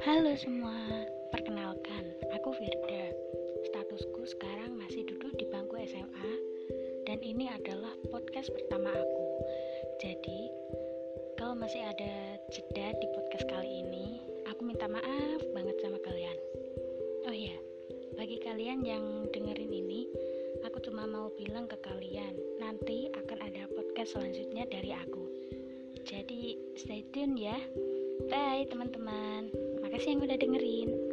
Halo semua, perkenalkan, aku Firda. Statusku sekarang masih duduk di bangku SMA dan ini adalah podcast pertama aku. Jadi, kalau masih ada jeda di podcast kali ini, aku minta maaf banget sama kalian. Oh iya, bagi kalian yang dengerin ini, aku cuma mau bilang ke kalian, nanti akan ada podcast selanjutnya dari aku. Jadi stay tune ya. Bye teman-teman. Makasih yang udah dengerin.